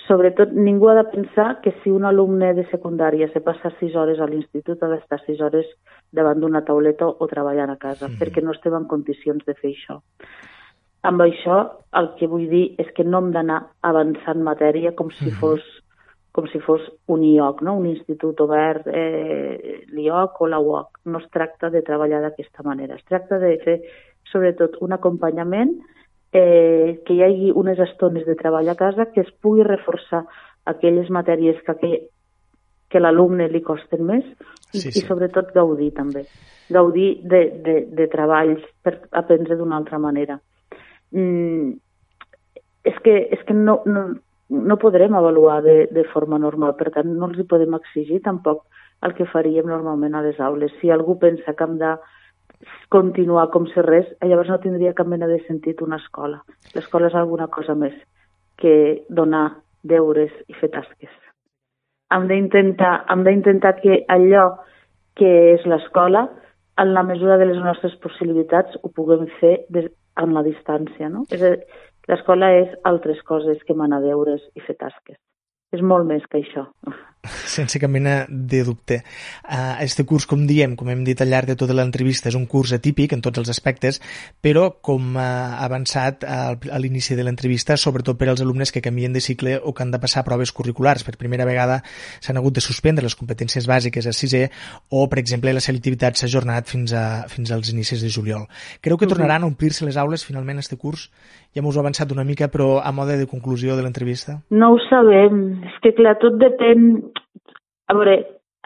Sobretot, ningú ha de pensar que si un alumne de secundària se passa sis hores a l'institut ha d'estar sis hores davant d'una tauleta o treballant a casa, mm. perquè no estem en condicions de fer això. Amb això, el que vull dir és que no hem d'anar avançant matèria com si mm. fos com si fos un IOC, no? un institut obert, eh, l'IOC o la UOC. No es tracta de treballar d'aquesta manera, es tracta de fer sobretot un acompanyament eh, que hi hagi unes estones de treball a casa que es pugui reforçar aquelles matèries que, que, que l'alumne li costen més i, sí, sí. i sobretot gaudir també. Gaudir de, de, de treballs per aprendre d'una altra manera. Mm, és que, és que no, no, no podrem avaluar de, de forma normal, per tant no els hi podem exigir tampoc el que faríem normalment a les aules. Si algú pensa que hem de continuar com si res, llavors no tindria cap mena de sentit una escola. L'escola és alguna cosa més que donar deures i fer tasques. Hem d'intentar que allò que és l'escola, en la mesura de les nostres possibilitats, ho puguem fer des, en la distància. No? És l'escola és altres coses que manar deures i fer tasques. És molt més que això. Sense cap mena de dubte. Uh, este curs, com diem, com hem dit al llarg de tota l'entrevista, és un curs atípic en tots els aspectes, però com ha avançat a, l'inici de l'entrevista, sobretot per als alumnes que canvien de cicle o que han de passar proves curriculars. Per primera vegada s'han hagut de suspendre les competències bàsiques a sisè o, per exemple, la selectivitat s'ha ajornat fins, a, fins als inicis de juliol. Creu que tornaran a omplir-se les aules finalment este curs? Ja m'ho heu avançat una mica, però a mode de conclusió de l'entrevista? No ho sabem. És que, clar, tot depèn a veure,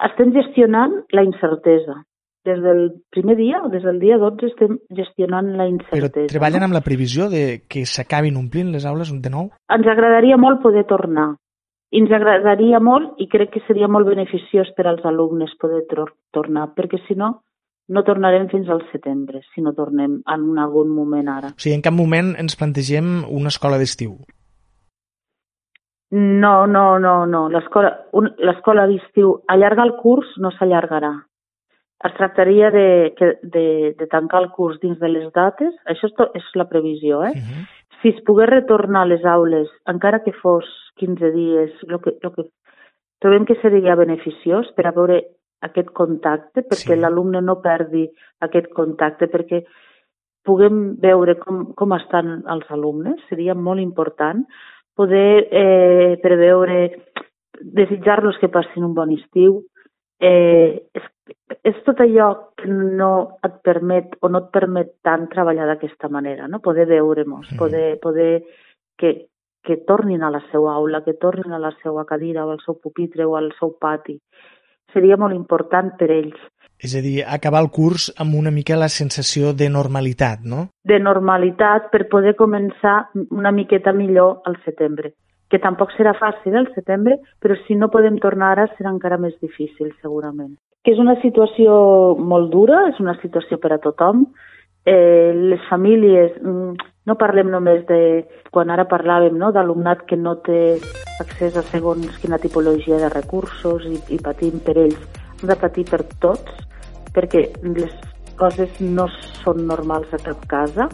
estem gestionant la incertesa. Des del primer dia, des del dia 12, estem gestionant la incertesa. Però treballen no? amb la previsió de que s'acabin omplint les aules de nou? Ens agradaria molt poder tornar. I ens agradaria molt, i crec que seria molt beneficiós per als alumnes poder tornar, perquè si no, no tornarem fins al setembre, si no tornem en algun moment ara. O sigui, en cap moment ens plantegem una escola d'estiu? No, no, no, no. L'escola d'estiu allarga el curs no s'allargarà. Es tractaria de, de, de tancar el curs dins de les dates, això és, és la previsió, eh? Uh -huh. si es pogués retornar a les aules, encara que fos 15 dies, el que, el que trobem que seria beneficiós per a veure aquest contacte, perquè sí. l'alumne no perdi aquest contacte, perquè puguem veure com, com estan els alumnes, seria molt important poder eh, preveure, desitjar-los que passin un bon estiu, eh, és, és tot allò que no et permet o no et permet tant treballar d'aquesta manera, no? poder veure-nos, mm. poder, poder que, que tornin a la seva aula, que tornin a la seva cadira o al seu pupitre o al seu pati. Seria molt important per ells. És a dir, acabar el curs amb una mica la sensació de normalitat, no? De normalitat per poder començar una miqueta millor al setembre que tampoc serà fàcil el setembre, però si no podem tornar ara serà encara més difícil, segurament. Que és una situació molt dura, és una situació per a tothom, eh, les famílies, mm, no parlem només de, quan ara parlàvem, no, d'alumnat que no té accés a segons quina tipologia de recursos i, i patim per ells. De patir per tots, perquè les coses no són normals a cap casa,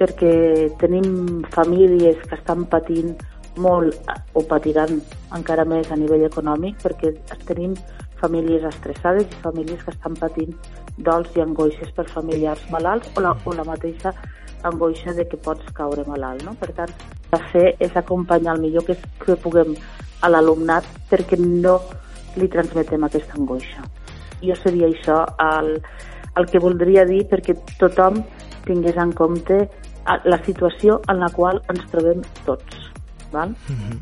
perquè tenim famílies que estan patint molt o patiran encara més a nivell econòmic perquè tenim famílies estressades i famílies que estan patint dols i angoixes per familiars malalts o la, o la mateixa angoixa de que pots caure malalt. No? Per tant, de fer és acompanyar el millor que, que puguem a l'alumnat perquè no li transmetem aquesta angoixa. Jo seria això el, el que voldria dir perquè tothom tingués en compte la situació en la qual ens trobem tots. Val? Mm -hmm.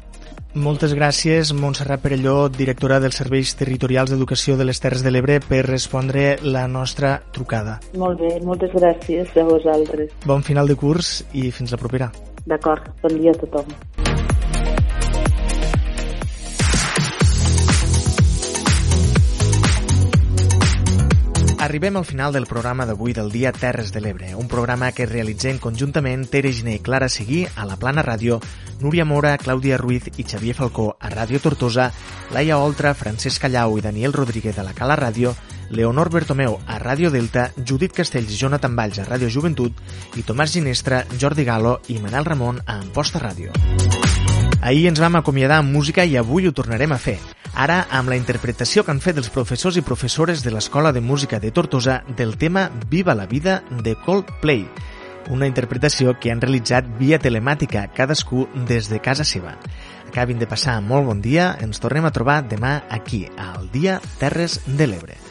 Moltes gràcies, Montserrat Perelló, directora dels Serveis Territorials d'Educació de les Terres de l'Ebre, per respondre la nostra trucada. Molt bé, moltes gràcies a vosaltres. Bon final de curs i fins la propera. D'acord, bon dia a tothom. Arribem al final del programa d'avui del dia Terres de l'Ebre, un programa que realitzem conjuntament Tere Giné i Clara Seguí a la Plana Ràdio, Núria Mora, Clàudia Ruiz i Xavier Falcó a Ràdio Tortosa, Laia Oltra, Francesc Callau i Daniel Rodríguez a la Cala Ràdio, Leonor Bertomeu a Ràdio Delta, Judit Castells i Jonathan Valls a Ràdio Joventut i Tomàs Ginestra, Jordi Galo i Manel Ramon a Amposta Ràdio. Ahir ens vam acomiadar amb música i avui ho tornarem a fer. Ara amb la interpretació que han fet els professors i professores de l'Escola de Música de Tortosa del tema Viva la vida de Coldplay, una interpretació que han realitzat via telemàtica cadascú des de casa seva. Acabin de passar molt bon dia, ens tornem a trobar demà aquí, al Dia Terres de l'Ebre.